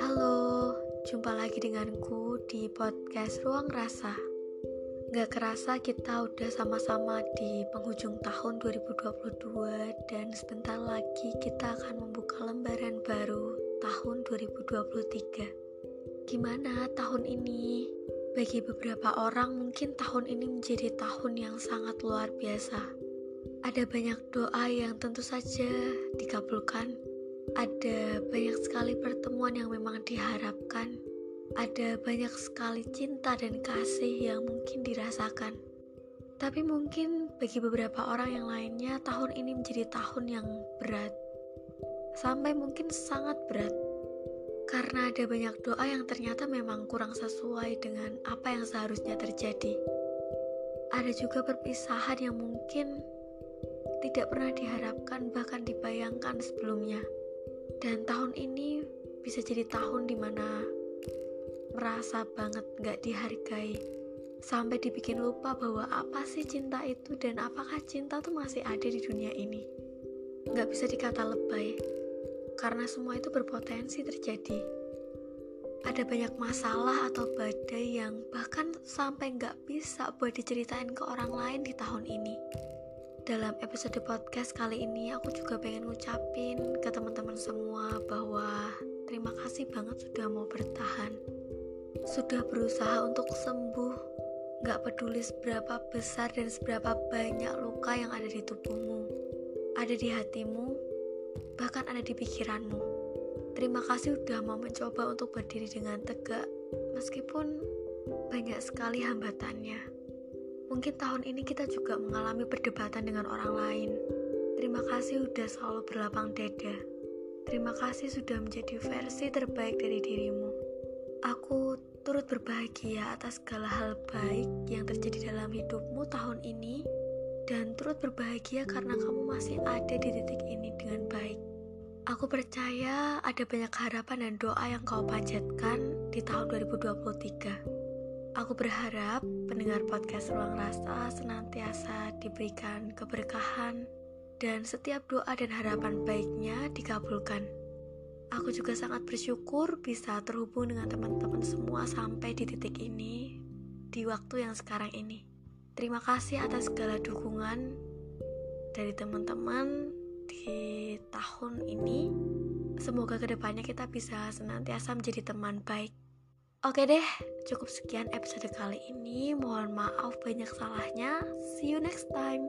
Halo, jumpa lagi denganku di podcast Ruang Rasa. Gak kerasa kita udah sama-sama di penghujung tahun 2022 dan sebentar lagi kita akan membuka lembaran baru tahun 2023. Gimana tahun ini? Bagi beberapa orang mungkin tahun ini menjadi tahun yang sangat luar biasa. Ada banyak doa yang tentu saja dikabulkan. Ada banyak sekali pertemuan yang memang diharapkan. Ada banyak sekali cinta dan kasih yang mungkin dirasakan. Tapi mungkin bagi beberapa orang yang lainnya tahun ini menjadi tahun yang berat. Sampai mungkin sangat berat karena ada banyak doa yang ternyata memang kurang sesuai dengan apa yang seharusnya terjadi. Ada juga perpisahan yang mungkin tidak pernah diharapkan, bahkan dibayangkan sebelumnya. Dan tahun ini bisa jadi tahun di mana merasa banget gak dihargai, sampai dibikin lupa bahwa apa sih cinta itu dan apakah cinta tuh masih ada di dunia ini. Gak bisa dikata lebay karena semua itu berpotensi terjadi. Ada banyak masalah atau badai yang bahkan sampai nggak bisa buat diceritain ke orang lain di tahun ini. Dalam episode podcast kali ini aku juga pengen ngucapin ke teman-teman semua bahwa terima kasih banget sudah mau bertahan. Sudah berusaha untuk sembuh, nggak peduli seberapa besar dan seberapa banyak luka yang ada di tubuhmu, ada di hatimu, bahkan ada di pikiranmu. Terima kasih sudah mau mencoba untuk berdiri dengan tegak, meskipun banyak sekali hambatannya. Mungkin tahun ini kita juga mengalami perdebatan dengan orang lain. Terima kasih sudah selalu berlapang dada. Terima kasih sudah menjadi versi terbaik dari dirimu. Aku turut berbahagia atas segala hal baik yang terjadi dalam hidupmu tahun ini dan turut berbahagia karena kamu masih ada di titik ini dengan baik. Aku percaya ada banyak harapan dan doa yang kau panjatkan di tahun 2023. Aku berharap pendengar podcast Ruang Rasa senantiasa diberikan keberkahan dan setiap doa dan harapan baiknya dikabulkan. Aku juga sangat bersyukur bisa terhubung dengan teman-teman semua sampai di titik ini di waktu yang sekarang ini. Terima kasih atas segala dukungan dari teman-teman di tahun ini. Semoga ke depannya kita bisa senantiasa menjadi teman baik. Oke deh, cukup sekian episode kali ini. Mohon maaf banyak salahnya. See you next time.